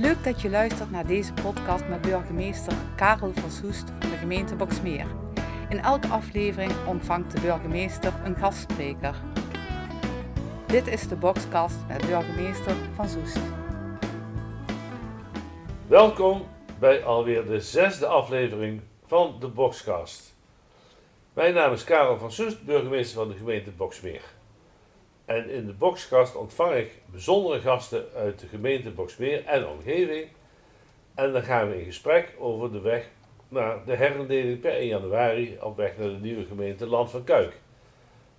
Leuk dat je luistert naar deze podcast met burgemeester Karel van Soest van de gemeente Boksmeer. In elke aflevering ontvangt de burgemeester een gastspreker. Dit is de Boxcast met burgemeester van Soest. Welkom bij alweer de zesde aflevering van de Boxcast. Mijn naam is Karel van Soest, burgemeester van de gemeente Boksmeer. En in de Boxcast ontvang ik bijzondere gasten uit de gemeente Boksmeer en omgeving. En dan gaan we in gesprek over de weg naar de herindeling per 1 januari op weg naar de nieuwe gemeente Land van Kuik.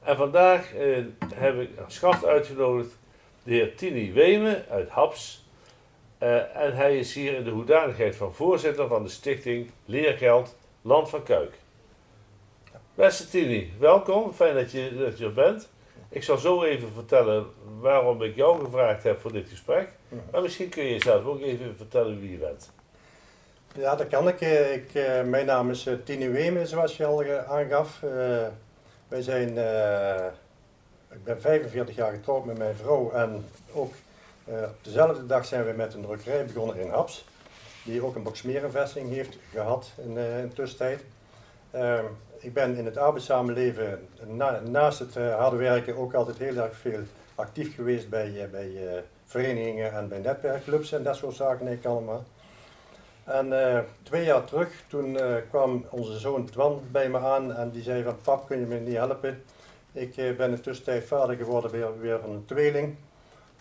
En vandaag eh, heb ik als gast uitgenodigd de heer Tini Wemen uit Haps. Eh, en hij is hier in de hoedanigheid van voorzitter van de stichting Leergeld Land van Kuik. Beste Tini, welkom. Fijn dat je, dat je er bent. Ik zal zo even vertellen waarom ik jou gevraagd heb voor dit gesprek. Maar misschien kun je zelf ook even vertellen wie je bent. Ja, dat kan ik. Eh, ik eh, mijn naam is uh, Tini Wemen, zoals je al aangaf. wij zijn, ik ben 45 jaar getrouwd met mijn vrouw en ook op dezelfde dag zijn we met een drukkerij begonnen in Haps. Die ook een boksmerenvesting heeft gehad in, in de tussentijd. Ik ben in het arbeidssamenleven na, naast het uh, harde werken ook altijd heel erg veel actief geweest bij, uh, bij uh, verenigingen en bij netwerkclubs en dat soort zaken ik allemaal. En twee jaar terug, toen kwam onze zoon Twan bij me aan en die zei van pap kun je me niet helpen? Ik ben in de tussentijd vader geworden weer, weer van een tweeling.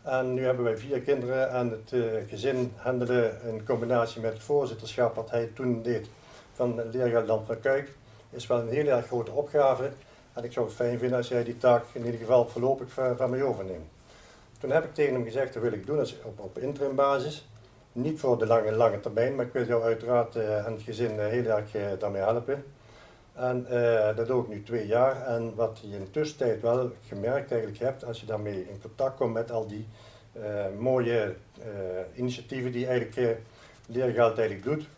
En nu hebben wij vier kinderen en het gezin handelen in combinatie met het voorzitterschap wat hij toen deed van Leergeld van Kuik is wel een heel erg grote opgave. En ik zou het fijn vinden als jij die taak in ieder geval voorlopig van, mij overneemt. Toen heb ik tegen hem gezegd, dat wil ik doen op, op interim basis. Niet voor de lange, lange termijn, maar ik wil jou uiteraard uh, en het gezin uh, heel erg uh, daarmee helpen. En dat doe ik nu twee jaar. En wat je in de tussentijd wel gemerkt eigenlijk hebt, als je daarmee in contact komt met al die mooie initiatieven die eigenlijk Leergeld eigenlijk doet,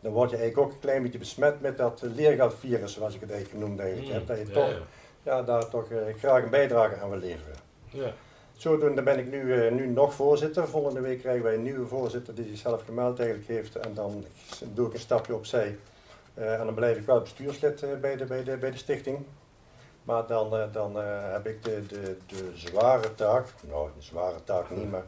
dan word je eigenlijk ook een klein beetje besmet met dat leergeldvirus, zoals ik het eigenlijk genoemd eigenlijk. Mm, dat je toch, ja, daar toch uh, graag een bijdrage aan wil leveren. Ja. Zodoende ben ik nu, uh, nu nog voorzitter. Volgende week krijgen wij een nieuwe voorzitter die zichzelf gemeld eigenlijk heeft. En dan doe ik een stapje opzij. Uh, en dan blijf ik wel bestuurslid bij, de, bij, de, bij de stichting. Maar dan, dan heb ik de, de, de zware taak, nou een zware taak niet, maar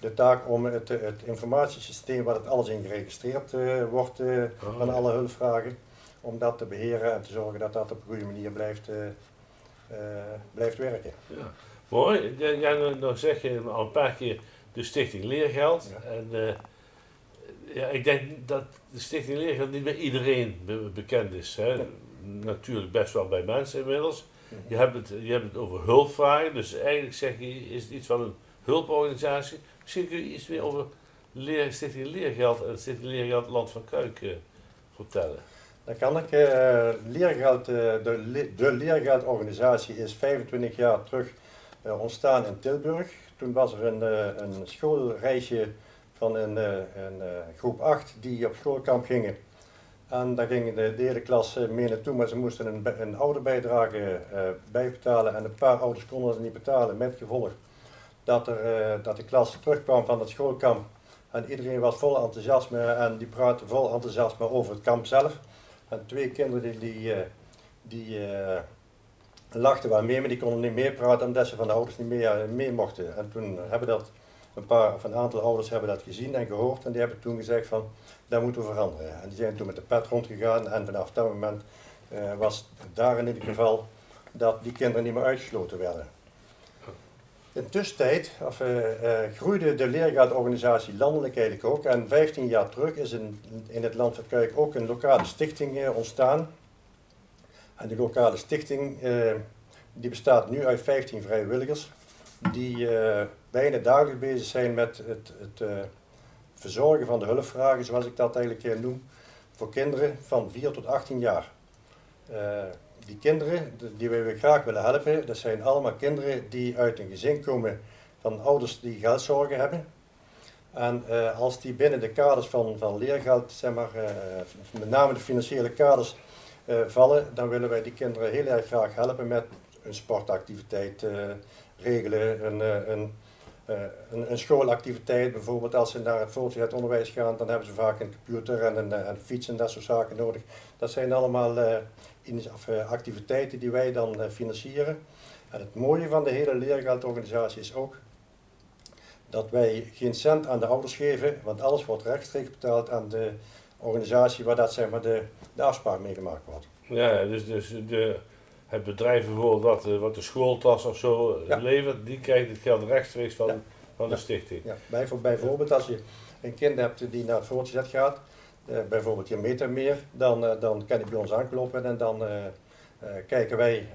de taak om het, het informatiesysteem waar het alles in geregistreerd uh, wordt uh, van alle hulpvragen, om dat te beheren en te zorgen dat dat op een goede manier blijft, uh, blijft werken. Ja. Mooi, ja, dan zeg je al een paar keer de Stichting Leergeld. Ja. En ja, ik denk dat de Stichting Leergeld niet bij iedereen bekend is. Hè. Natuurlijk best wel bij mensen inmiddels. Mhm. Je, hebt het, je hebt het over hulpvragen, dus eigenlijk zeg je, is het iets van een hulporganisatie. Misschien kun je iets meer over leer, Stichting Leergeld en Stichting Leergeld Land van Kuik uh, vertellen. Dan kan ik. Uh, leergeld, uh, de, de Leergeldorganisatie is 25 jaar terug ontstaan in Tilburg. Toen was er een, een schoolreisje van een, een groep 8 die op schoolkamp gingen. En daar ging de, de hele klas mee naartoe, maar ze moesten een, een ouderbijdrage bijbetalen en een paar ouders konden ze niet betalen, met gevolg dat, er, eh, dat de klas terugkwam van het schoolkamp. En iedereen was vol enthousiasme en die praatte vol enthousiasme over het kamp zelf. En twee kinderen die, die, eh, die uh, lachten wel mee, maar die konden niet meer praten omdat ze van de ouders niet meer mee mochten. En toen hebben dat een paar of een aantal ouders hebben dat gezien en gehoord en die hebben toen gezegd van dat moeten we veranderen. En die zijn toen met de pet rondgegaan en vanaf dat moment was daar in ieder geval dat die kinderen niet meer uitgesloten werden. In de tussentijd of, uh, uh, groeide de leergeldorganisatie landelijk ook. En 15 jaar terug is in, in het land van Kuik ook een lokale stichting uh, ontstaan. En die lokale stichting die bestaat nu uit 15 vrijwilligers. Die bijna dagelijks bezig zijn met het, het verzorgen van de hulpvragen, zoals ik dat eigenlijk noem, voor kinderen van 4 tot 18 jaar die kinderen die wij graag willen helpen, dat zijn allemaal kinderen die uit een gezin komen van ouders die geldzorgen hebben. En uh, als die binnen de kaders van, van leergeld, zeg maar, uh, met name de financiële kaders, uh, vallen, dan willen wij die kinderen heel erg graag helpen met een sportactiviteit regelen, een, een, een, een, schoolactiviteit, bijvoorbeeld als ze naar het voortgezet onderwijs gaan, dan hebben ze vaak een computer en een, een fiets en dat soort zaken nodig. Dat zijn allemaal activiteiten die wij dan financieren. En het mooie van de hele leergeldorganisatie is ook dat wij geen cent aan de ouders geven, want alles wordt rechtstreeks betaald aan de organisatie waar dat, zeg maar, de, de afspraak mee gemaakt wordt. Ja, dus, dus de, het bedrijf bijvoorbeeld wat, de, wat de schooltas of zo levert, die krijgt het geld rechtstreeks van, van de stichting. Ja, bijvoorbeeld als je een kind hebt die naar het voortgezet gaat, bijvoorbeeld je meter meer, dan, uh, dan kan hij bij ons aankloppen en dan uh, kijken wij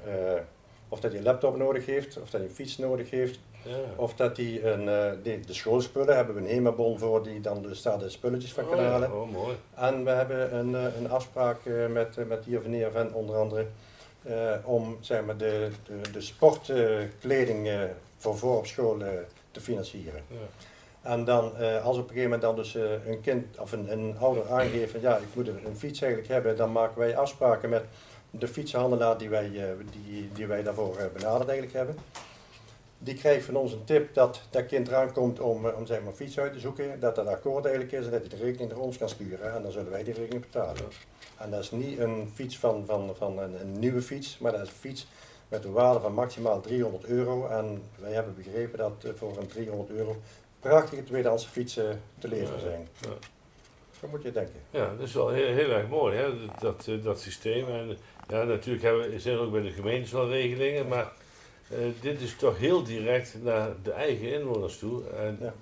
of dat hij een laptop nodig heeft, of dat hij een fiets nodig heeft, ja. of dat hij een, de, de, schoolspullen hebben we een HEMA-bon voor die dan dus daar de spulletjes van kan oh, halen. Oh, mooi. En we hebben een, een afspraak met, met die of meneer van onder andere om zeg maar, de, de, de sportkleding voor voor op school te financieren. Ja. En dan, als op een gegeven moment dan dus een kind of een, een ouder aangeeft van ja, ik moet een fiets eigenlijk hebben, dan maken wij afspraken met de fietshandelaar die wij, eh, die, die wij daarvoor eh, benaderd eigenlijk hebben. Die krijgt van ons een tip dat dat kind eraan komt om, eh, om zeg maar, fiets uit te zoeken, dat dat akkoord eigenlijk is en dat hij de rekening naar ons kan sturen en dan zullen wij die rekening betalen. En dat is niet een fiets van, van, van een, een nieuwe fiets, maar dat is een fiets met een waarde van maximaal 300 euro. En wij hebben begrepen dat voor een 300 euro prachtige tweedehandse fietsen te leveren zijn. Ja. Zo moet je denken. Ja, dat is wel heel, heel erg mooi, hè? Dat, dat, dat systeem. En ja, natuurlijk hebben zijn er ook bij de gemeentes wel regelingen, maar uh, dit is toch heel direct naar de eigen inwoners toe. En, ja.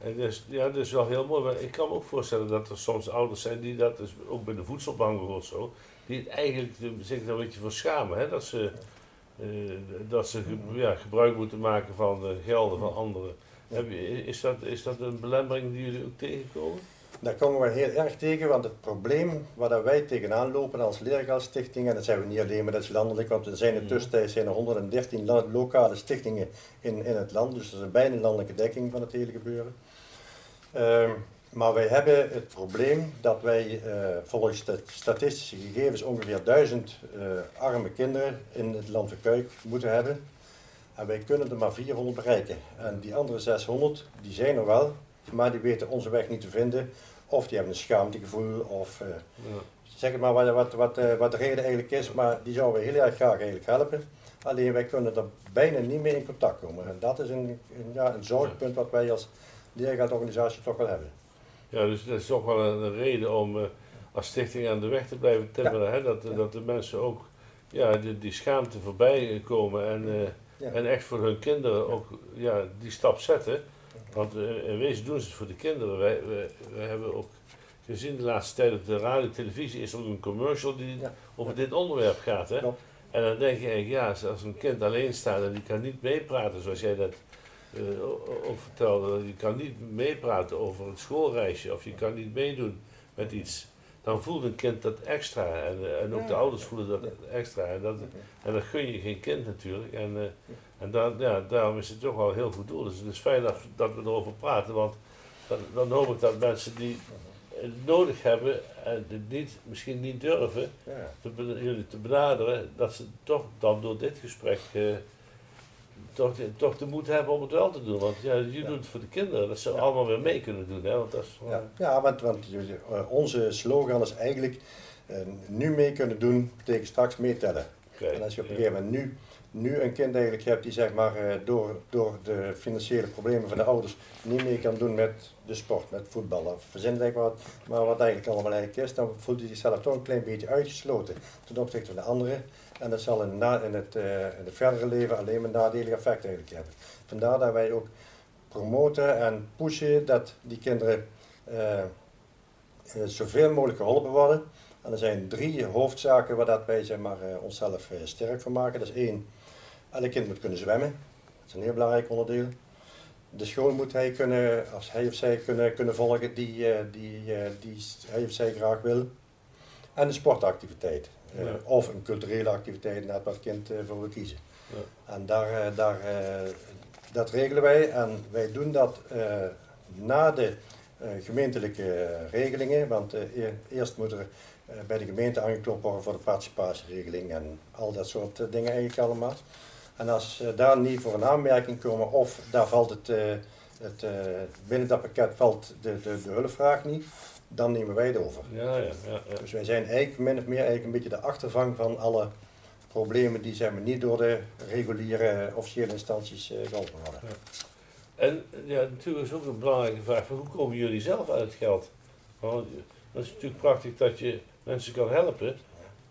en dus, ja, dat is wel heel mooi. Maar ik kan me ook voorstellen dat er soms ouders zijn die dat, dus ook bij de voedselbank bijvoorbeeld zo, die het eigenlijk zich er een beetje voor schamen. Hè? Dat ze, uh, dat ze ja, gebruik moeten maken van de gelden van anderen. Is, dat, is dat een belemmering die jullie ook tegenkomen? Daar komen we heel erg tegen, want het probleem waar wij tegenaan lopen als leergeldstichting, en dat zijn we niet alleen, maar dat is landelijk, want er zijn in de tussentijd zijn er 113 lokale stichtingen in, in het land, dus dat is een bijna landelijke dekking van het hele gebeuren. Uh, maar wij hebben het probleem dat wij uh, volgens de statistische gegevens ongeveer 1000 uh, eh, arme kinderen in het land van Kuik moeten hebben. En wij kunnen er maar 400 bereiken. En die andere 600, die zijn er wel, maar die weten onze weg niet te vinden. Of die hebben een schaamtegevoel, of uh, ja. zeg het maar wat, wat, wat, uh, wat de reden eigenlijk is, maar die zouden we heel erg graag eigenlijk helpen. Alleen wij kunnen er bijna niet mee in contact komen. En dat is een, een ja, een zorgpunt wat wij als leergaardorganisatie toch wel hebben. Ja, dus dat is toch wel een, reden om uh, als stichting aan de weg te blijven timmeren. Hè? Dat, dat de mensen ook ja, die, die schaamte voorbij komen en, en echt voor hun kinderen ook ja, die stap zetten. Want uh, in wezen doen ze het voor de kinderen. Wij, wij, hebben ook gezien de laatste tijd op de radio televisie is er ook een commercial die over dit onderwerp gaat. Hè? En dan denk je eigenlijk, ja, als een kind alleen staat en die kan niet meepraten, zoals jij dat uh, ook vertelde, je kan niet meepraten over het schoolreisje of je kan niet meedoen met iets, dan voelt een kind dat extra en, eh, en ook de ouders voelen dat extra. En dat, en dat gun je geen kind natuurlijk. En, uh, en dan, ja, daarom is het toch wel heel goed doel. Dus het is fijn dat, dat we erover praten, want dan, dan hoop ik dat mensen die het nodig hebben en het niet, misschien niet durven ja. te, jullie te benaderen, dat ze toch dan door dit gesprek uh, toch, toch de moed hebben om het wel te doen. Want ja, je doet het voor de kinderen, dat ze allemaal weer mee kunnen doen. Hè? Want dat is, ja. ja, want, want uh, onze slogan is eigenlijk uh, nu mee kunnen doen, betekent straks meetellen. Okay. En als je op een gegeven moment nu nu een kind eigenlijk hebt die zeg maar eh, door, door de financiële problemen van de ouders niet meer kan doen met de sport, met voetballen of verzin denk wat, maar wat eigenlijk allemaal eigenlijk is, dan voelt hij zichzelf toch een klein beetje uitgesloten ten opzichte van de anderen. En dat zal in, na, in, het, uh, in het verdere leven alleen maar nadelige effecten eigenlijk hebben. Vandaar dat wij ook promoten en pushen dat die kinderen uh, zoveel mogelijk geholpen worden. En er zijn drie hoofdzaken waar dat wij zeg maar, onszelf sterk van maken. Dat is één, Elk kind moet kunnen zwemmen. Dat is een heel belangrijk onderdeel. De school moet hij kunnen, als hij of zij kunnen, kunnen volgen die, die, die hij of zij graag wil. En de sportactiviteit. Uh, Of een culturele activiteit, net wat het kind voor wil kiezen. Ja. En daar, daar, dat regelen wij. En wij doen dat na de gemeentelijke regelingen. Want eerst moet er bij de gemeente aangeklopt worden voor de participatieregeling en al dat soort dingen eigenlijk allemaal. En als daar niet voor een aanmerking komen of daar valt het, het, eh, binnen dat pakket valt de, de, de hulpvraag niet, dan nemen wij het over. Ja, ja, ja. ja. Dus wij zijn eigenlijk min of meer eigenlijk een beetje de achtervang van alle problemen die zeg maar, niet door de reguliere officiële instanties eh, geholpen worden. En ja, natuurlijk is ook een belangrijke vraag: van hoe komen jullie zelf uit het geld? Want dat is natuurlijk prachtig dat je mensen kan helpen,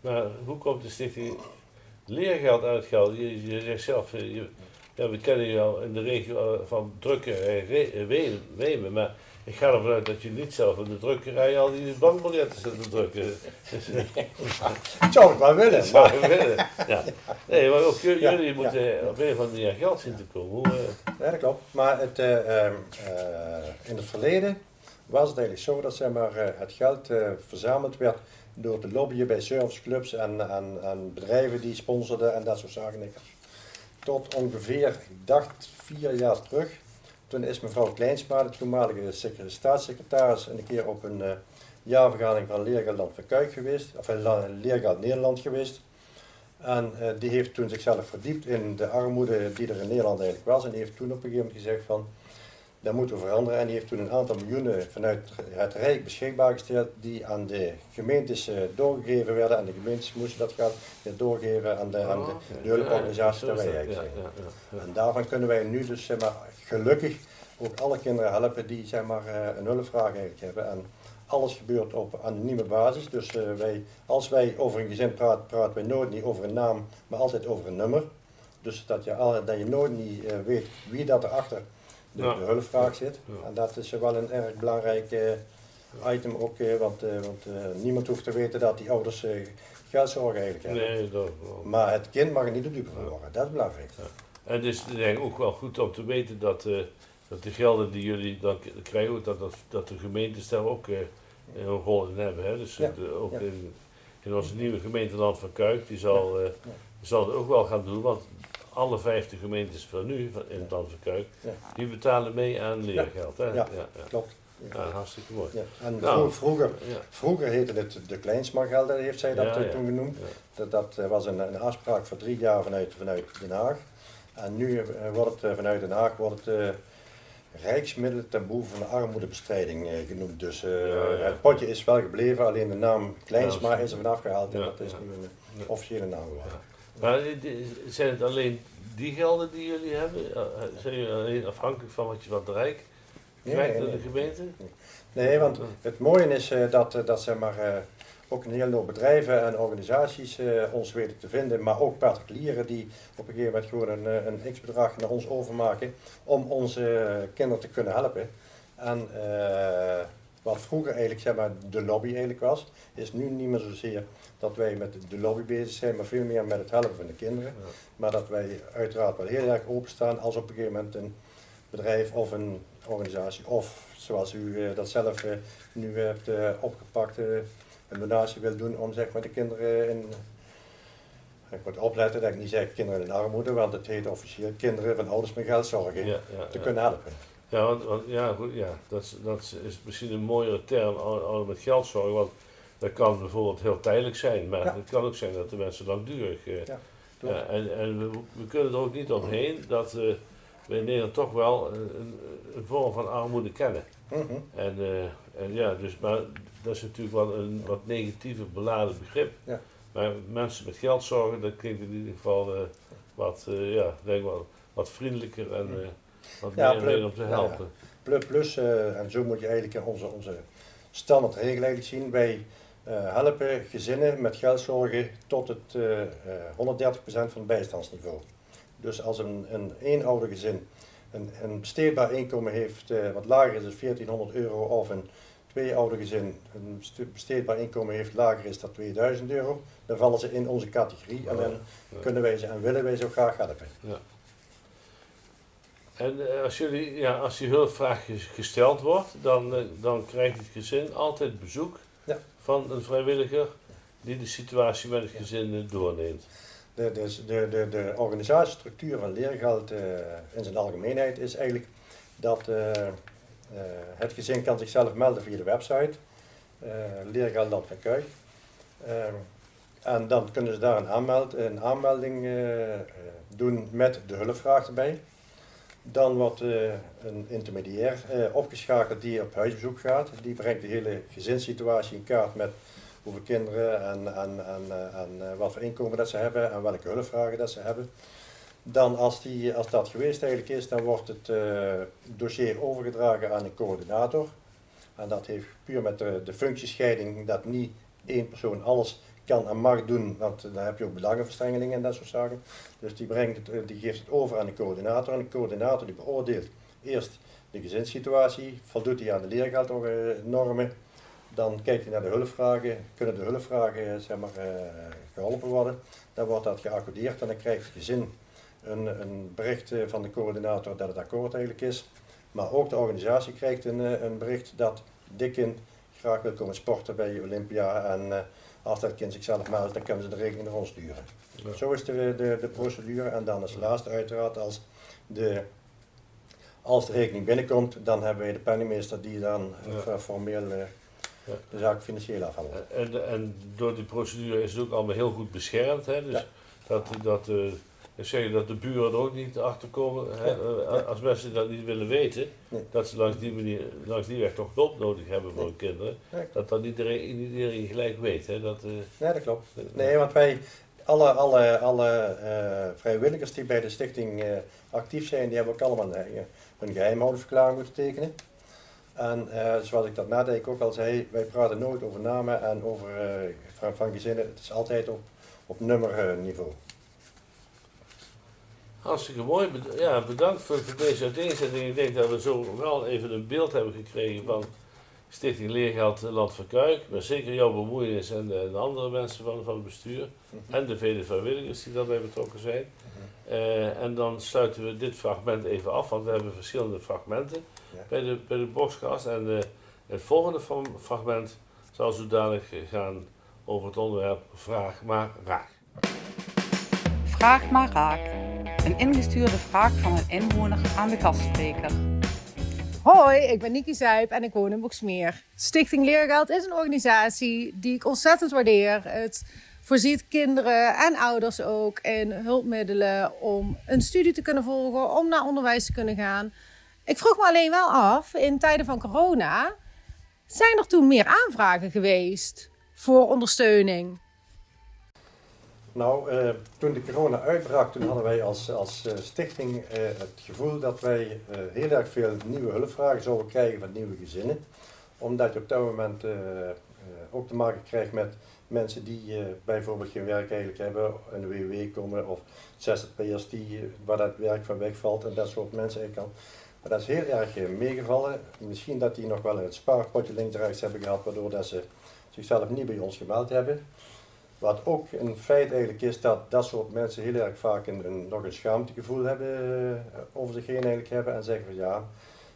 maar hoe komt de stichting leergeld uit het geld? Je, je zegt zelf, eh, je, ja, we kennen je al in de regio eh, van Wemen, Wemen, maar ik ga ervan uit dat je niet zelf in de drukkerij al die bankbiljetten zit te drukken. Dat zou ik wel willen. dat zou maar- willen. Ja. Nee, maar ook jullie, Ja, ja. moeten op een of andere manier geld zien te komen. Hoe, eh, Ja, dat klopt. Maar het, eh, ehm, eh, in het verleden was het eigenlijk zo dat zeg maar, het geld verzameld werd door te lobbyen bij serviceclubs en, en, en bedrijven die sponsorden en dat soort zaken. Tot ongeveer, ik dacht vier jaar terug, toen is mevrouw Kleinsma, de toenmalige secre- staatssecretaris, een keer op een eh, jaarvergadering van Leergeld Land Kuik geweest, of eh, Leergeld Nederland geweest. En eh, die heeft toen zichzelf verdiept in de armoede die er in Nederland eigenlijk was. En heeft toen op een gegeven moment gezegd van, dat moeten we veranderen. En die heeft toen een aantal miljoenen vanuit het Rijk beschikbaar gesteld, die aan de gemeentes eh, doorgegeven werden. En de gemeentes moesten dat geld weer doorgeven aan de, aan de, oh, de ja, ja, ja, ja. En daarvan kunnen wij nu dus zeg maar, gelukkig ook alle kinderen helpen die zeg maar, eh, een hulpvraag eigenlijk hebben. En alles gebeurt op anonieme basis. Dus eh, wij, als wij over een gezin praten, praten wij nooit niet over een naam, maar altijd over een nummer. Dus dat je, dat je nooit niet weet wie dat erachter de, Ja. de hulpvraag zit. Ja. En dat is wel een erg belangrijk eh, item ook, eh, want, eh, want niemand hoeft te weten dat die ouders eh geldzorgen eigenlijk hebben. Nee, dat wel. Maar het kind mag er niet de dupe van worden, dat is belangrijk. En het is denk ik ook wel goed om te weten dat, dat de gelden die jullie dan krijgen, dat, dat, dat de gemeentes daar ook een rol in hebben. Hè? Dus de- ook in, in onze nieuwe gemeente Land van Kuik, die zal, zal het ook wel gaan doen, want alle 50 gemeentes van nu van, in het Land van Kuik, Ja. die betalen mee aan leergeld. Hè? Ja. Klopt. Ja. Ja, hartstikke mooi. Ja. En Nou. vro- vroeger, vroeger heette het de Kleinsmagelden, heeft zij dat Ja, toen genoemd. Dat, dat eh, was een, een afspraak voor drie jaar vanuit, vanuit Den Haag. En nu eh, wordt het eh, vanuit Den Haag wordt het, Rijksmiddelen ten behoeve van de armoedebestrijding genoemd. Dus het potje is wel gebleven, alleen de naam Kleinsma is er vanaf gehaald en dat is nu een officiële naam geworden. Maar zijn het alleen die gelden die jullie hebben? Zijn jullie alleen afhankelijk van wat je van het Rijk krijgt door de gemeente? Nee, want het mooie is eh, dat, eh, dat zeg maar, eh, ook een hele hoop bedrijven en organisaties ons weten te vinden, maar ook particulieren die op een gegeven moment gewoon een, een x-bedrag naar ons overmaken om onze kinderen te kunnen helpen. En wat vroeger eigenlijk zeg maar, de lobby eigenlijk was, is nu niet meer zozeer dat wij met de lobby bezig zijn, maar veel meer met het helpen van de kinderen. Ja. Maar dat wij uiteraard wel heel erg openstaan als op een gegeven moment een bedrijf of een organisatie of zoals u eh, dat zelf eh, nu hebt eh, opgepakt, een donatie wil doen om zeg maar de kinderen in. Ik moet opletten dat ik niet zeg kinderen in armoede, want het heet officieel kinderen van ouders met geldzorgen Ja, ja, te kunnen helpen. Ja, want, want- ja, goed, ja dat, is, dat is- is misschien een mooiere term, ouder met geld zorgen. Want dat kan bijvoorbeeld heel tijdelijk zijn, maar Ja. het kan ook zijn dat de mensen langdurig. eh, Ja, en en we, we kunnen er ook niet omheen dat eh, we in Nederland toch wel een, een, vorm van armoede kennen. Mhm. En, eh, en ja, dus, maar dat is natuurlijk wel een wat negatiever beladen begrip. Ja. Maar mensen met geld zorgen, dat klinkt in ieder geval wat, ja, denk wel, wat vriendelijker en eh, wat Ja, meer plus- om te ja, helpen. Plus, plus eh, en zo moet je eigenlijk onze, onze standaard regel eigenlijk zien. Wij eh, helpen gezinnen met geldzorgen tot het eh, eh, 130% van het bijstandsniveau. Dus als een, een eenoudergezin een, een besteedbaar inkomen heeft eh, wat lager is dan 1400 euro of een tweeoudergezin een stu- besteedbaar inkomen heeft lager is dan 2000 euro, dan vallen ze in onze categorie en dan Ja. kunnen wij ze en willen wij ze ook graag helpen. En eh, als, jullie, ja, als die hulpvraag ges- gesteld wordt, dan, eh, dan krijgt het gezin altijd bezoek Ja. van een vrijwilliger die de situatie met het gezin eh, doorneemt. De, dus de, de, de organisatiestructuur van leergeld eh, in zijn algemeenheid is eigenlijk dat het gezin kan zichzelf melden via de website, Leergeld Land van Kuik. En dan kunnen ze daar een, aanmeld, een aanmelding doen met de hulpvraag erbij. Dan wordt uh, een intermediair uh, opgeschakeld die op huisbezoek gaat. Die brengt de hele gezinssituatie in kaart met hoeveel kinderen en, en, en, en wat voor inkomen dat ze hebben en welke hulpvragen dat ze hebben. Dan als, die, als dat geweest eigenlijk is, dan wordt het dossier overgedragen aan een coördinator. En dat heeft puur met de, de functiescheiding dat niet één persoon alles kan en mag doen, want dan heb je ook belangenverstrengelingen en dat soort zaken. Dus die, brengt het, eh, die geeft het over aan de coördinator en de coördinator die beoordeelt eerst de gezinssituatie, voldoet hij aan de leergeldnormen, dan kijkt hij naar de hulpvragen, kunnen de hulpvragen eh, zeg maar, uh, geholpen worden, dan wordt dat geaccordeerd en dan krijgt het gezin een, een bericht van de coördinator dat het akkoord eigenlijk is. Maar ook de organisatie krijgt een, een bericht dat dit kind graag wil komen sporten bij Olympia en als dat kind zichzelf meldt, dan kunnen ze de rekening naar ons sturen. Zo is de, de, de procedure. En dan als laatste uiteraard, als de, als de rekening binnenkomt, dan hebben wij de penningmeester die dan ja. formeel ja. de zaak financieel afhandelt. En, en door die procedure is het ook allemaal heel goed beschermd. Hè? Dus dat, dat uh, dan zeg dat de buren er ook niet achter komen. Hè? Eh, als mensen dat niet willen weten, dat ze langs die, manier, langs die weg toch hulp nodig hebben voor hun kinderen, dat dat iedereen, iedereen gelijk weet. Hè? Dat, uh, nee, dat klopt. Nee, want wij, alle, alle, alle uh, vrijwilligers die bij de stichting actief zijn, die hebben ook allemaal een, een geheimhoudingsverklaring moeten tekenen. En zoals ik dat nadenk ook al zei, wij praten nooit over namen en over van, van gezinnen. Het is altijd op, op nummerniveau. Hartstikke mooi. Ja, bedankt voor, voor deze uiteenzetting. Ik denk dat we zo wel even een beeld hebben gekregen van Stichting Leergeld Land van Kuik. Maar zeker jouw bemoeienis en de, andere mensen van, van het bestuur. Mhm. En de vele vrijwilligers die daarbij betrokken zijn. Mhm. Eh, en dan sluiten we dit fragment even af, want we hebben verschillende fragmenten bij, de, bij de boxcast. En uh, het volgende fragment zal zo dadelijk gaan over het onderwerp Vraag maar raak. Vraag maar raak. Een ingestuurde vraag van een inwoner aan de gastspreker. Hoi, ik ben Niki Zuip en ik woon in Boksmeer. Stichting Leergeld is een organisatie die ik ontzettend waardeer. Het voorziet kinderen en ouders ook in hulpmiddelen om een studie te kunnen volgen, om naar onderwijs te kunnen gaan. Ik vroeg me alleen wel af, in tijden van corona, zijn er toen meer aanvragen geweest voor ondersteuning? Nou, uh, toen de corona uitbrak, toen hadden wij als, als uh, stichting uh, het gevoel dat wij heel erg veel nieuwe hulpvragen zouden krijgen van nieuwe gezinnen. Omdat je op dat moment ook te maken krijgt met mensen die bijvoorbeeld geen werk eigenlijk hebben, in de WW komen of ZZP'ers die, waar dat werk van wegvalt en dat soort mensen kan. Maar dat is heel erg meegevallen. Misschien dat die nog wel het spaarpotje links hebben gehad, waardoor dat ze zichzelf niet bij ons gemeld hebben. Wat ook een feit eigenlijk is dat dat soort mensen heel erg vaak een, een nog een schaamtegevoel hebben, uh, over zich heen eigenlijk hebben en zeggen van ja,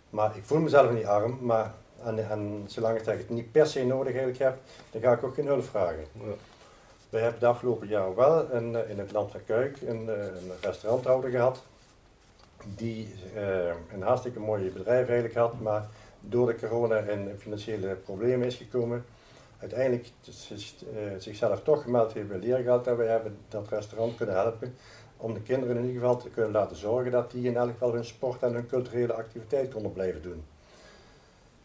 maar ik voel mezelf niet arm, maar en, en zolang ik het niet per se nodig eigenlijk heb, dan ga ik ook geen hulp vragen. Ja. We hebben het afgelopen jaar wel een, eh, in het Land van Kuik een, eh, een restauranthouder gehad, die uh, een hartstikke mooi bedrijf eigenlijk had, maar door de corona in financiële problemen is gekomen uiteindelijk eh, zichzelf toch gemeld heeft bij Leergeld en wij hebben dat restaurant kunnen helpen om de kinderen in ieder geval te kunnen laten zorgen dat die in elk geval hun sport en hun culturele activiteit konden blijven doen.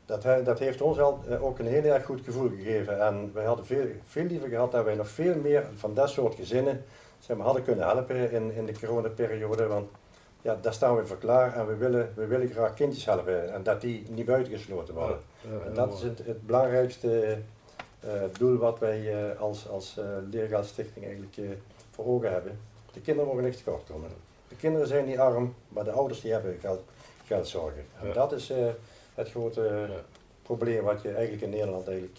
Dat, dat heeft ons al, eh, ook een heel erg goed gevoel gegeven en wij hadden veel, veel liever gehad dat wij nog veel meer van dat soort gezinnen zeg maar, hadden kunnen helpen in, in de coronaperiode, want ja, daar staan we voor klaar en we willen, we willen graag kindjes helpen en dat die niet buitengesloten worden. en dat is het, het belangrijkste doel wat wij eh, als, als Leergeldstichting eigenlijk voor ogen hebben. De kinderen mogen niet tekort komen. De kinderen zijn niet arm, maar de ouders die hebben geld, geldzorgen. En dat is het grote probleem wat je eigenlijk in Nederland eigenlijk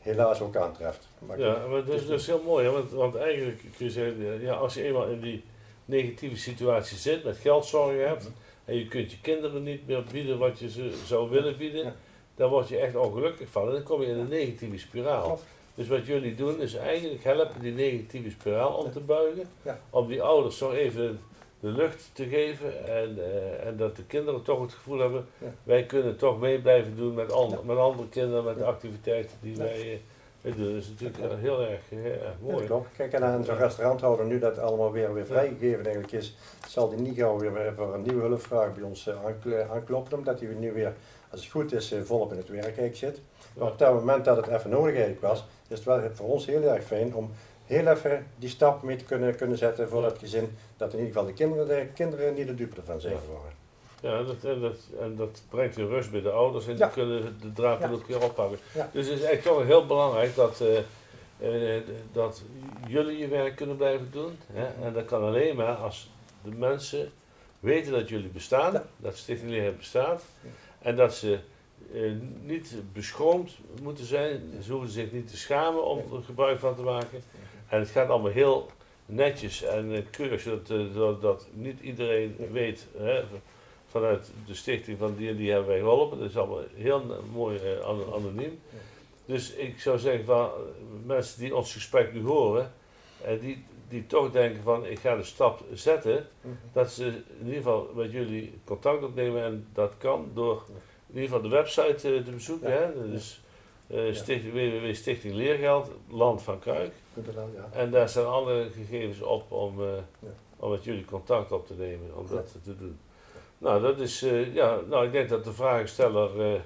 helaas ook aantreft. ja, maar dat is, dus heel mooi, hè? Want, want eigenlijk kun je zeggen, ja, als je eenmaal in die negatieve situatie zit, met geldzorgen hebt, mhm. en je kunt je kinderen niet meer bieden wat je ze zou willen bieden, daar word je echt ongelukkig van. En dan kom je in een negatieve spiraal. Dus wat jullie doen is eigenlijk helpen die negatieve spiraal om te buigen. Om die ouders zo even de lucht te geven en, uh, en dat de kinderen toch het gevoel hebben, wij kunnen toch mee blijven doen met, andere met andere kinderen, met de activiteiten die wij, Dat is natuurlijk heel erg, Ja, mooi. klopt. Kijk, en aan zo'n restauranthouder, nu dat allemaal weer, weer vrijgegeven eigenlijk is, zal die niet gauw weer voor een nieuwe hulpvraag bij ons eh, aankl- aankloppen, omdat hij nu weer, als het goed is, eh, volop in het werk eigenlijk zit. Maar op dat moment dat het even nodig eigenlijk was, is het wel voor ons heel erg fijn om heel even die stap mee te kunnen, kunnen zetten voor dat gezin, dat in ieder geval de kinderen, de kinderen niet de dupe ervan zijn geworden. Ja, en dat, en, dat, en dat brengt weer rust bij de ouders en Ja. die kunnen de draad Ja. ook weer oppakken. Ja. Dus het is echt toch heel belangrijk dat, eh, eh, dat jullie je werk kunnen blijven doen. Hè? En dat kan alleen maar als de mensen weten dat jullie bestaan, dat Stichting bestaat. En dat ze eh, niet beschroomd moeten zijn. Ze hoeven zich niet te schamen om er gebruik van te maken. En het gaat allemaal heel netjes en eh, keurig, zodat eh, dat, dat niet iedereen weet hè, vanuit de stichting van die, die hebben wij geholpen. Dat is allemaal heel mooi an- anoniem. Dus ik zou zeggen van mensen die ons gesprek nu horen, en die, die toch denken van ik ga de stap zetten, dat ze in ieder geval met jullie contact opnemen en dat kan door in ieder geval de website eh, te bezoeken. Ja. Hè? Dat is eh, stichting, www.stichting Leergeld, Land van Kuik. En daar staan alle gegevens op om, eh, om met jullie contact op te nemen, om dat te doen. Nou, dat is, ja, nou, ik denk dat de vragensteller eh,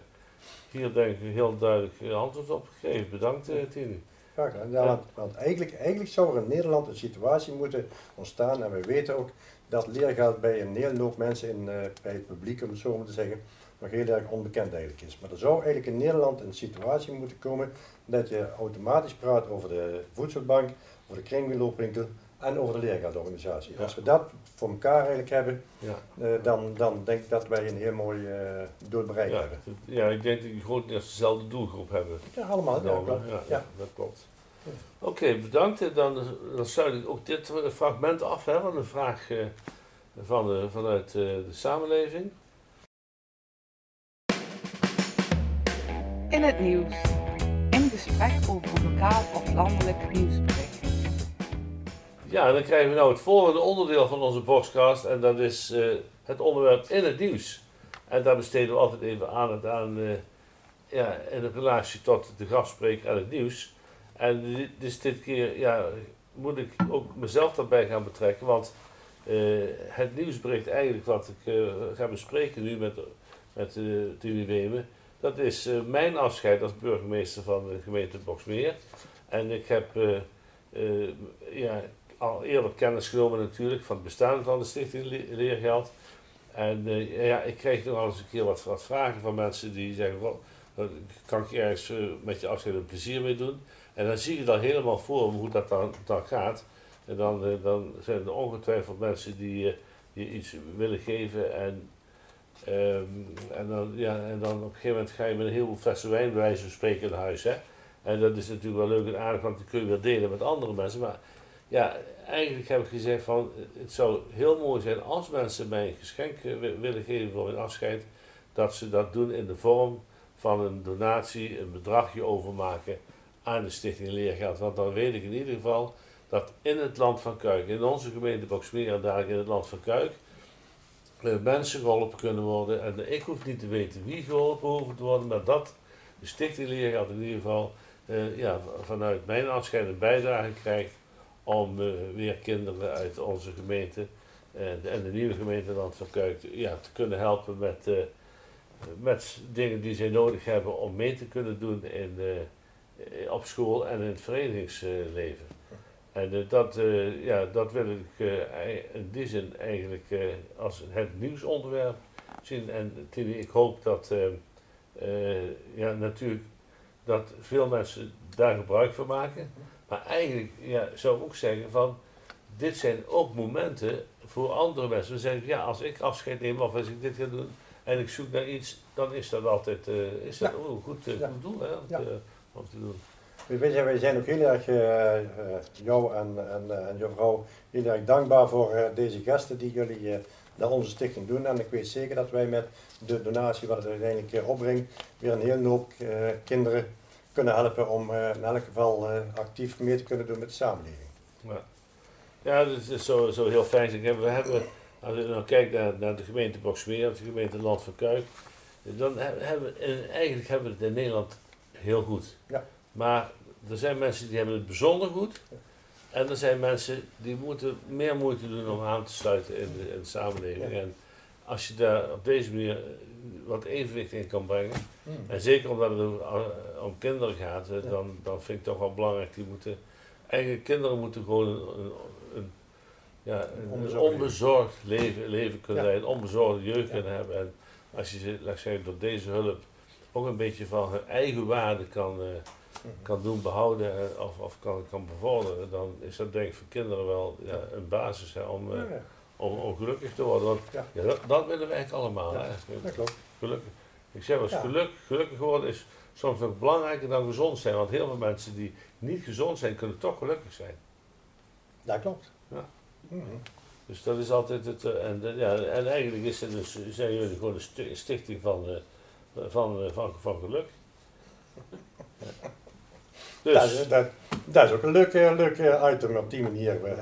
hier denk ik heel duidelijk antwoord op geeft. Bedankt, Tini. Graag gedaan. Ja, want, want eigenlijk, eigenlijk zou er in Nederland een situatie moeten ontstaan, en we weten ook dat leergeld bij een hele hoop mensen in, eh, bij het publiek, om het zo maar te zeggen, nog heel erg onbekend eigenlijk is. Maar er zou eigenlijk in Nederland een situatie moeten komen dat je automatisch praat over de voedselbank, over de kringloopwinkel en over de leergeldorganisatie. Ja. Als we dat voor elkaar eigenlijk hebben, Ja. eh, dan, dan denk ik dat wij een heel mooi eh doel bereikt Ja, hebben. ja, ik denk dat die grotendeels dezelfde doelgroep hebben. Ja, allemaal. Ja, klopt. ja, Ja. dat klopt. Ja. Oké, bedankt. Dan, dan sluit ik ook dit fragment af hè, van een vraag eh, van de, vanuit eh, de samenleving. In het nieuws. In gesprek over lokaal of landelijk nieuwsbericht. Ja, dan krijgen we nou het volgende onderdeel van onze boxcast en dat is eh, het onderwerp in het nieuws. En daar besteden we altijd even aandacht aan eh, ja, in relatie tot de gastspreker en het nieuws. En dus dit keer ja, moet ik ook mezelf daarbij gaan betrekken, want eh, het nieuwsbericht eigenlijk wat ik ga bespreken nu met, met uh, Wemen, dat is mijn afscheid als burgemeester van de gemeente Boksmeer. En ik heb ja, al eerder kennis genomen natuurlijk van het bestaan van de Stichting Le- Leergeld. En eh, ja, ik kreeg nog wel eens een keer wat, wat vragen van mensen die zeggen, "Wel, eh, kan ik ergens eh, met je afscheid een plezier mee doen? En dan zie je dan helemaal voor hoe dat dan, dan gaat. En dan, eh, dan zijn er ongetwijfeld mensen die je iets willen geven. En, ehm, en, dan, ja, en dan op een gegeven moment ga je met een heleboel flessen wijn bij wijze van spreken naar huis. Hè? En dat is natuurlijk wel leuk en aardig, want dan kun je weer delen met andere mensen. Maar ja, eigenlijk heb ik gezegd van, het zou heel mooi zijn als mensen mij een geschenk eh, wi- willen geven voor hun afscheid, dat ze dat doen in de vorm van een donatie, een bedragje overmaken aan de Stichting Leergeld. Want dan weet ik in ieder geval dat in het land van Kuik, in onze gemeente Boksmeer en dadelijk in het land van Kuik, mensen geholpen kunnen worden. En ik hoef niet te weten wie geholpen hoeft te worden, maar dat de Stichting Leergeld in ieder geval eh, ja, vanuit mijn afscheid een bijdrage krijgt om eh, weer kinderen uit onze gemeente eh, en de nieuwe gemeente Land van Kuik ja, te kunnen helpen met, eh, met dingen die zij nodig hebben om mee te kunnen doen in, op school en in het verenigingsleven. En dat, ja, dat wil ik ei- in die zin eigenlijk als het nieuwsonderwerp zien. En ik hoop dat ja, natuurlijk dat veel mensen daar gebruik van maken. Maar eigenlijk ja, zou ik ook zeggen van dit zijn ook momenten voor andere mensen. We zeggen ja, als ik afscheid neem of als ik dit ga doen en ik zoek naar iets, dan is dat altijd eh, is dat Ja. ook een goed, eh, Ja. goed doel hè, om, Ja. te, om te doen. Weet je, wij zijn ook heel erg, eh, eh, jou en, en, eh, en vrouw, heel erg dankbaar voor eh, deze gasten die jullie eh, naar onze stichting doen. En ik weet zeker dat wij met de donatie wat het uiteindelijk eh, opbrengt, weer een hele hoop eh, kinderen kunnen helpen om eh, in elk geval eh, actief mee te kunnen doen met de samenleving. Ja, ja dat is zo, zo heel fijn. We hebben, als je nou kijkt naar, naar de gemeente Boksmeer, de gemeente Land van Kuik, dan he- hebben we, en eigenlijk hebben we het in Nederland heel goed. Ja. Maar er zijn mensen die hebben het bijzonder goed. En er zijn mensen die moeten meer moeite doen om aan te sluiten in de, in de samenleving. Ja. En als je daar op deze manier wat evenwicht in kan brengen, Hmm. en zeker omdat het eh, om kinderen gaat, dan, dan vind ik toch wel belangrijk. Die moeten, eigenlijk kinderen moeten gewoon een, een, een- ja, een, Onbezorgd onbezorgd leven, leven kunnen zijn, een onbezorgde jeugd kunnen hebben. En als je ze, laat zeggen, door deze hulp ook een beetje van hun eigen waarde kan, eh, Mhm. kan doen behouden eh, of, of kan, kan bevorderen, dan is dat denk ik voor kinderen wel ja, een basis hè, om, Ja, ja, om, om gelukkig te worden. Want Ja. dat, dat willen we eigenlijk allemaal. Ja, Hè? dat klopt. Gelukkig. Ik zeg wel eens, Ja. geluk, gelukkig worden is soms nog belangrijker dan gezond zijn. Want heel veel mensen die niet gezond zijn, kunnen toch gelukkig zijn. Dat klopt. Ja. Mhm. Dus dat is altijd het. eh, en, de- ja, en eigenlijk is het dus, zijn jullie gewoon een sti- stichting van, eh, van, eh, van, van geluk. Ja. Dat, Dus, is, dat, dat is ook een leuk, eh, leuk eh, item op die manier. eh.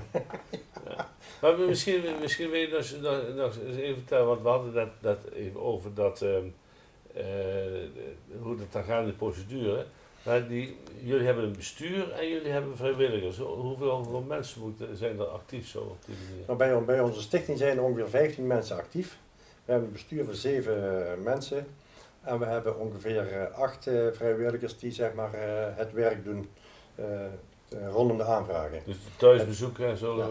maar misschien, misschien wil je nog, nog, nog eens even vertellen, want we hadden dat, dat even over dat, ehm, eh, hoe dat dan gaat in de procedure. Maar die, jullie hebben een bestuur en jullie hebben vrijwilligers. Hoeveel, hoeveel mensen moeten, zijn er actief zo op die manier? Nou, bij, bij onze stichting zijn er ongeveer 15 mensen actief. We hebben een bestuur van 7 eh, mensen. En we hebben ongeveer 8 vrijwilligers die zeg maar, eh, het werk doen eh, eh, rondom de aanvragen. Dus thuisbezoeken en zo. Ja.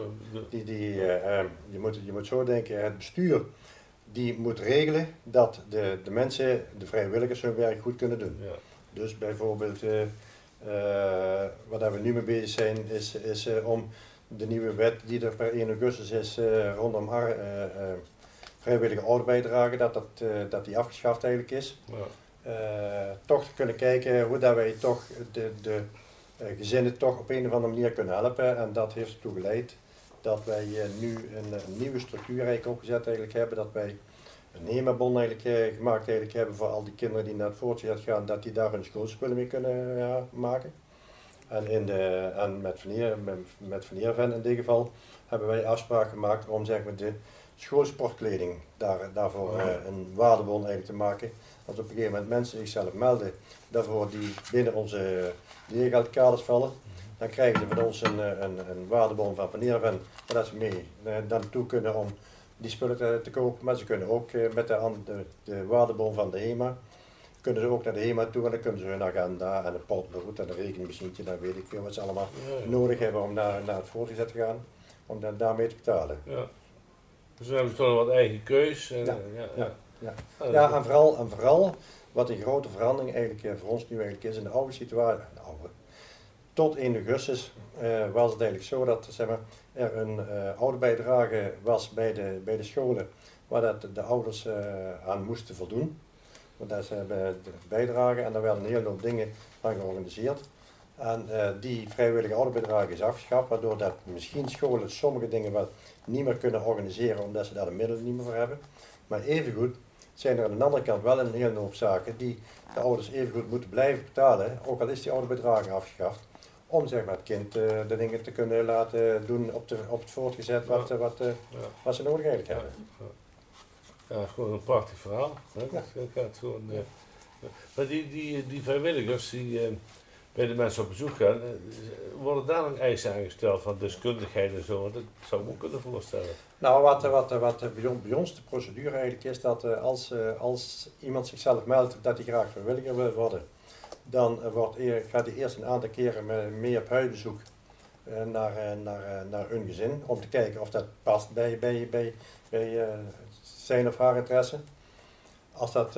Die, die, eh, eh, je, moet, je moet zo denken, het bestuur die moet regelen dat de, de mensen, de vrijwilligers hun werk goed kunnen doen. ja. Dus bijvoorbeeld, eh, eh, waar we nu mee bezig zijn, is, is eh, om de nieuwe wet die er per 1 augustus is rondom ar- eh, vrijwillige ouderbijdrage, dat, dat, dat die afgeschaft eigenlijk is. Ja. Toch te kunnen kijken hoe dat wij toch de, de gezinnen toch op een of andere manier kunnen helpen. En dat heeft ertoe geleid dat wij nu een, een nieuwe structuur eigenlijk opgezet eigenlijk hebben. Dat wij een HEMA-bon eigenlijk eh, gemaakt eigenlijk hebben voor al die kinderen die naar het voortgezet gaan, dat die daar hun schoolspullen mee kunnen ja, maken. En, in de, en met, Van Eer, met, met Van Eerven in dit geval hebben wij afspraak gemaakt om zeg maar, de schoolsportkleding daar, daarvoor eh, een waardebon eigenlijk te maken. Als op een gegeven moment mensen zichzelf melden daarvoor die binnen onze leergeldkaders vallen, dan krijgen ze van ons een, eh, een, een waardebon van Van Eerven, dat ze mee eh, daar naartoe kunnen om die spullen te, te kopen. Maar ze kunnen ook eh, met de, de, de waardebon van de HEMA, kunnen ze ook naar de HEMA toe en dan kunnen ze hun agenda en een potlood en een rekeningmachientje, dan weet ik veel wat ze allemaal Ja, ja. nodig hebben om naar, naar het voortgezet te gaan, om dan daarmee te betalen. Ja. Dus we hebben toch wat eigen keus. En, Ja, eh, ja, ja, ja. Ah, en vooral, en vooral wat een grote verandering eigenlijk eh, voor ons nu eigenlijk is in de oude situatie. Tot 1 augustus eh, was het eigenlijk zo dat zeg maar, er een eh oude bijdrage was bij de, bij de scholen waar dat de ouders eh, aan moesten voldoen. Want ze hebben de bijdrage en daar werden een hele hoop dingen aan georganiseerd. En die vrijwillige ouderbijdrage is afgeschaft, waardoor dat misschien scholen sommige dingen wel niet meer kunnen organiseren omdat ze daar de middelen niet meer voor hebben. Maar evengoed zijn er aan de andere kant wel een hele hoop zaken die de ouders evengoed moeten blijven betalen, ook al is die ouderbedragen afgeschaft, om zeg maar, het kind eh, de dingen te kunnen laten doen op, de, op het voortgezet wat, Ja. wat, eh, Ja. wat ze nodig eigenlijk hebben. ja. ja, gewoon een prachtig verhaal. Hè? Dat gaat gewoon, eh. Maar die, die, die vrijwilligers die bij de mensen op bezoek gaan, worden daar nog eisen aangesteld van deskundigheid en zo? Dat zou ik me ook kunnen voorstellen. Nou, wat, wat, wat bij ons- bij ons de procedure eigenlijk is, dat als, als iemand zichzelf meldt dat hij graag vrijwilliger wil worden, dan wordt gaat hij eerst een aantal keren me- mee op huisbezoek eh, naar, eh, naar, eh, naar hun gezin, om te kijken of dat past bij, bij, bij, bij zijn of haar interesse. Als dat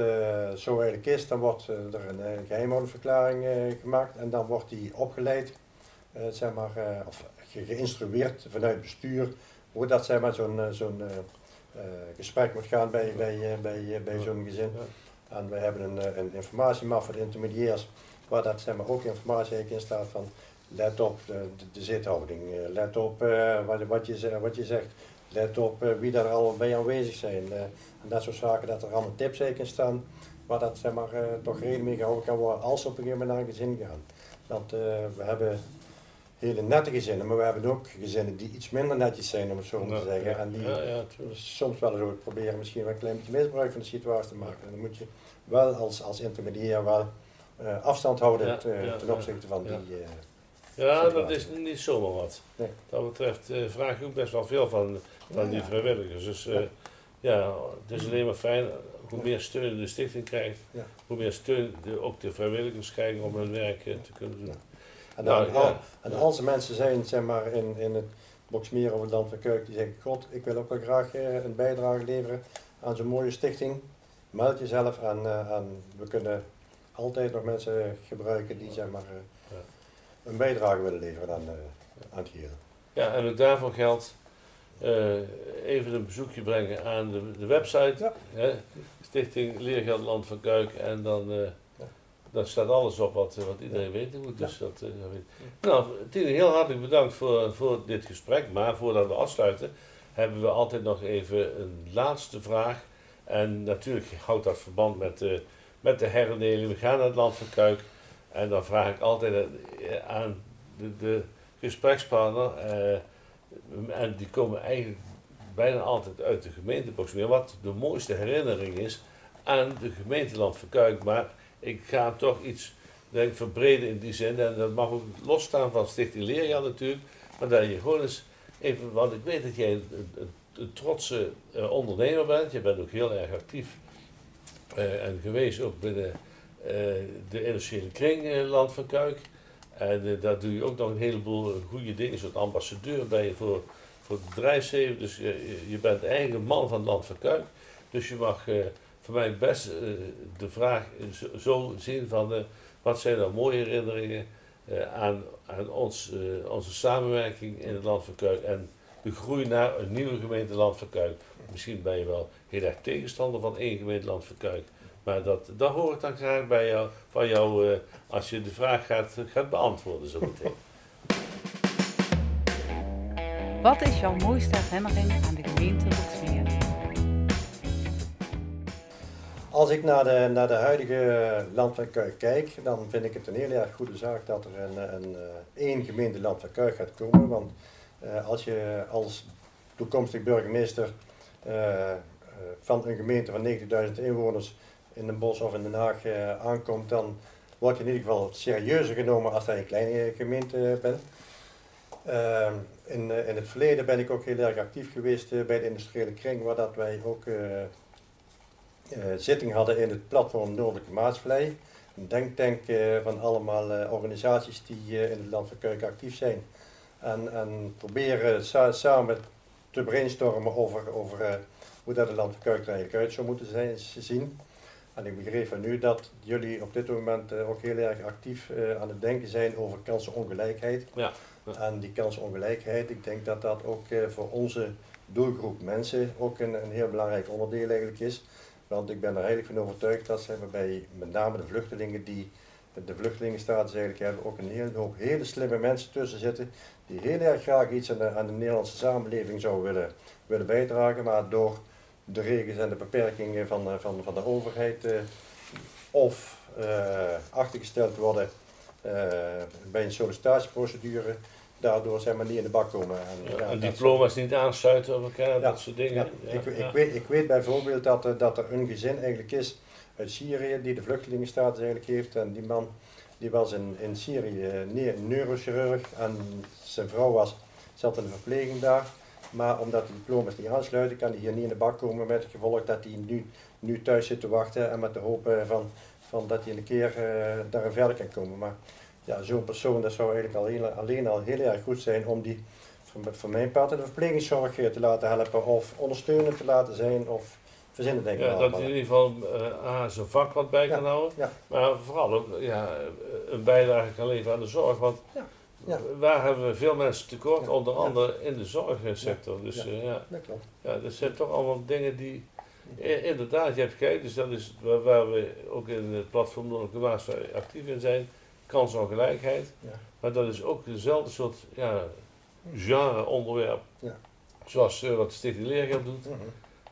zo eigenlijk is, dan wordt er een, eh, geheimhoudingsverklaring eh, gemaakt en dan wordt die opgeleid, zeg maar, of ge- geïnstrueerd vanuit het bestuur hoe dat zeg maar, zo'n zo'n gesprek moet gaan bij, bij, bij, bij zo'n gezin. En we hebben een, eh, een informatiemap voor de intermediairs, waar dat zeg maar, ook informatie in staat van let op de, de, zithouding, eh, let op eh, wat, wat, je, wat je zegt, let op eh, wie daar al bij aanwezig zijn. eh, en dat soort zaken, dat er allemaal tips in staan, waar dat zeg maar, eh, toch rekening mee gehouden kan worden als ze op een gegeven moment naar een gezin gaan. Want eh, we hebben hele nette gezinnen, maar we hebben ook gezinnen die iets minder netjes zijn, om het zo maar te zeggen. Ja, En die ja, ja, soms wel eens ook proberen misschien wel een klein beetje misbruik van de situatie te maken. En dan moet je wel als, als intermediair wel eh, afstand houden te- ten opzichte van die... eh, Ja, dat is niet zomaar wat. Nee. Dat betreft eh, vraag je ook best wel veel van, van die vrijwilligers. Dus Ja. het is alleen maar fijn, hoe meer steun de stichting krijgt, hoe meer steun de, ook de vrijwilligers krijgen om hun werk te kunnen doen. En, Nou, dan, al, en als er mensen zijn zeg maar, in, in het Boksmeer of het Land van Kuik die zeggen, god, ik wil ook wel graag eh, een bijdrage leveren aan zo'n mooie stichting, meld jezelf en, eh, en we kunnen altijd nog mensen gebruiken die zeg maar, eh, een bijdrage willen leveren aan, aan het geheel. Ja, en ook daarvoor geldt even een bezoekje brengen aan de, de website. Ja. Hè, Stichting Leergeld Land van Kuik. En dan, Dan staat alles op wat, wat iedereen weten moet. Dus dat, eh, dat weet- Nou, Tine, heel hartelijk bedankt voor, voor dit gesprek. Maar voordat we afsluiten, hebben we altijd nog even een laatste vraag. En natuurlijk houdt dat verband met de, met de herindeling. We gaan naar het Land van Kuik. En dan vraag ik altijd eh, aan de, de gesprekspartner. eh, en die komen eigenlijk bijna altijd uit de gemeente Boksmeer. Wat de mooiste herinnering is aan de gemeenteland van Kuik. Maar ik ga toch iets denk, verbreden in die zin. En dat mag ook losstaan van Stichting Leerjaar natuurlijk. Maar dat je gewoon eens even, want ik weet dat jij een, een, trotse eh, ondernemer bent. Je bent ook heel erg actief eh, en geweest ook binnen eh, de industriële kring Land van Kuik. En daar doe je ook nog een heleboel goede dingen. Soort ambassadeur ben je voor, voor het bedrijfsleven. Dus je, je- bent eigenlijk man van Land van Kuik. Dus je mag voor mij best eh, de vraag zo, zo zien van... eh, wat zijn nou mooie herinneringen eh, aan, aan ons, onze samenwerking in het Land van Kuik... en de groei naar een nieuwe gemeente Land van Kuik. Misschien ben je wel heel erg tegenstander van één gemeente Land van Kuik. Maar dat, dat hoor ik dan graag bij jou, van jou als je de vraag gaat, gaat beantwoorden zo meteen. Wat is jouw mooiste herinnering aan de gemeente? Als ik naar de, naar de huidige Land van Kuik kijk, dan vind ik het een heel erg goede zaak dat er een, een, eh, één gemeente Land van Kuik gaat komen. Want eh, als je als toekomstig burgemeester eh, van een gemeente van 90.000 inwoners in Den Bosch of in Den Haag eh, aankomt, dan word je in ieder geval serieuzer genomen als dat je een kleine gemeente bent. Eh, in, in het verleden ben ik ook heel erg actief geweest bij de industriële kring, waar dat wij ook zitting hadden in het platform Noordelijke Maasvlei. Een denktank eh, van allemaal eh, organisaties die eh, in het land van Kuik actief zijn. En, en proberen sa- samen te brainstormen over, over eh, hoe dat het land van Kuik er eigenlijk uit zou moeten zijn, zien. En ik begreep van nu dat jullie op dit moment eh, ook heel erg actief eh, aan het denken zijn over kansenongelijkheid. Ja, ja. En die kansenongelijkheid, ik denk dat dat ook eh, voor onze doelgroep mensen ook een, een heel belangrijk onderdeel eigenlijk is. Want ik ben er eigenlijk van overtuigd dat ze bij met name de vluchtelingen die de vluchtelingenstatus eigenlijk hebben, ook een hele hoop hele slimme mensen tussen zitten die heel erg graag iets aan de, aan de Nederlandse samenleving zouden willen, willen bijdragen, maar door de regels en de beperkingen van, eh, van, van de overheid eh, of eh, achtergesteld worden bij een sollicitatieprocedure, daardoor zeg maar niet in de bak komen. En, Ja, en diploma's niet aansluiten op elkaar, dat soort dingen. ik, ik, weet, ik weet bijvoorbeeld dat, er- dat er een gezin eigenlijk is uit Syrië die de vluchtelingenstatus eigenlijk heeft. En die man die was in, in Syrië eh, ne- neurochirurg en zijn vrouw was, zat in de verpleging daar. Maar omdat de diploma's niet aansluiten, kan hij hier niet in de bak komen met het gevolg dat hij nu, nu thuis zit te wachten en met de hoop eh, van, van dat hij een keer eh daar verder kan komen. Maar ja, zo'n persoon dat zou eigenlijk al heel, alleen al heel erg goed zijn om die van, mijn part in de verplegingszorg te laten helpen of ondersteunend te laten zijn of verzinnen denk ik Ja, dat in ieder geval eh, aan zijn vak wat bij Ja, kan houden. ja. Maar vooral ook ja, een bijdrage kan leveren aan de zorg. Want Ja, ja. waar hebben we veel mensen tekort? Onder andere in de zorgsector. Dus Ja. eh, ja, Dat klopt. ja, dat zijn toch allemaal dingen die... Inderdaad, je hebt gelijk, dus dat is waar, waar we ook in het platform Noordelijke Maas actief in zijn. Kansongelijkheid. Ja. Maar dat is ook dezelfde soort ja, genre onderwerp. Ja. Zoals eh, wat de Stichting Leergeld doet. Mhm.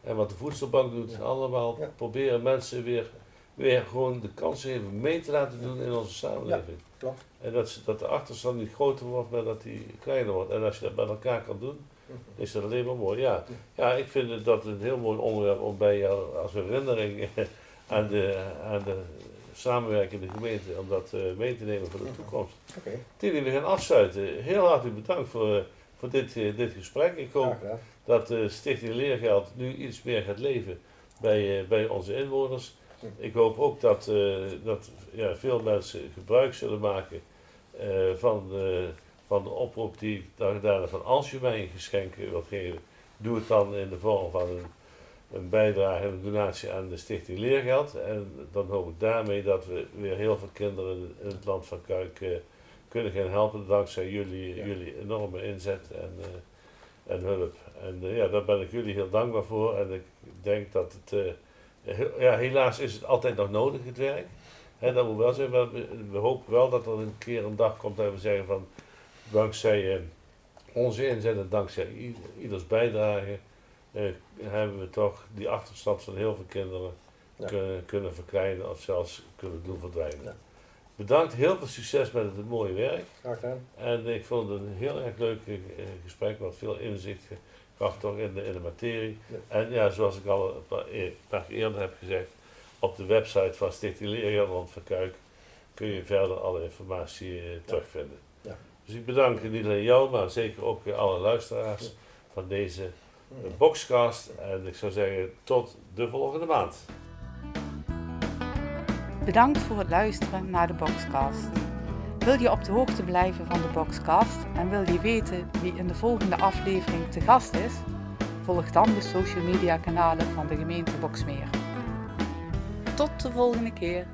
En wat de voedselbank doet, allemaal proberen mensen weer, weer gewoon de kans geven mee te laten doen in onze samenleving. klopt. En dat, ze- dat de achterstand niet groter wordt, maar dat die kleiner wordt. En als je dat bij elkaar kan doen, Mhm. is dat alleen maar mooi. Ja, ja ik vind dat een heel mooi onderwerp om bij jou als herinnering aan de, aan de samenwerken in de gemeente om dat eh, mee te nemen voor de toekomst. Oké, Tini, we gaan afsluiten. Heel hartelijk bedankt voor, eh, voor dit, eh, dit gesprek. Ik hoop dat de Stichting Leergeld nu iets meer gaat leven bij, bij onze inwoners. Ik hoop ook dat, dat ja, veel mensen gebruik zullen maken van, de, van de oproep die ik daar van als je mij een geschenk wilt geven, doe het dan in de vorm van een, een bijdrage en een donatie aan de Stichting Leergeld. En dan hoop ik daarmee dat we weer heel veel kinderen in het land van Kuik eh, kunnen gaan helpen dankzij jullie, Ja. jullie enorme inzet en, eh, en hulp. En eh, ja, daar ben ik jullie heel dankbaar voor. En ik denk dat het, ja, helaas is het altijd nog nodig, het werk. Hè, dat moet wel zijn, maar we, we hopen wel dat er een keer een dag komt dat we zeggen van, dankzij onze inzet en dankzij ieders bijdrage, hebben we toch die achterstand van heel veel kinderen Ja. kunnen, kunnen verkleinen of zelfs kunnen doen verdwijnen. Ja. Bedankt, heel veel succes met het mooie werk. Graag gedaan. En ik vond het een heel erg leuk eh, gesprek, wat veel inzicht gaf toch in de, in de materie. Ja. En ja, zoals ik al een paar, e- een paar keer eerder heb gezegd, op de website van Stichting Leergeld van Kuik kun je verder alle informatie eh, terugvinden. Ja. Dus ik bedank niet alleen jou, maar zeker ook eh, alle luisteraars van deze Hm. boxcast. En ik zou zeggen, tot de volgende maand. Bedankt voor het luisteren naar de Boxcast. Wil je op de hoogte blijven van de Boxcast en wil je weten wie in de volgende aflevering te gast is? Volg dan de social media kanalen van de gemeente Boxmeer. Tot de volgende keer.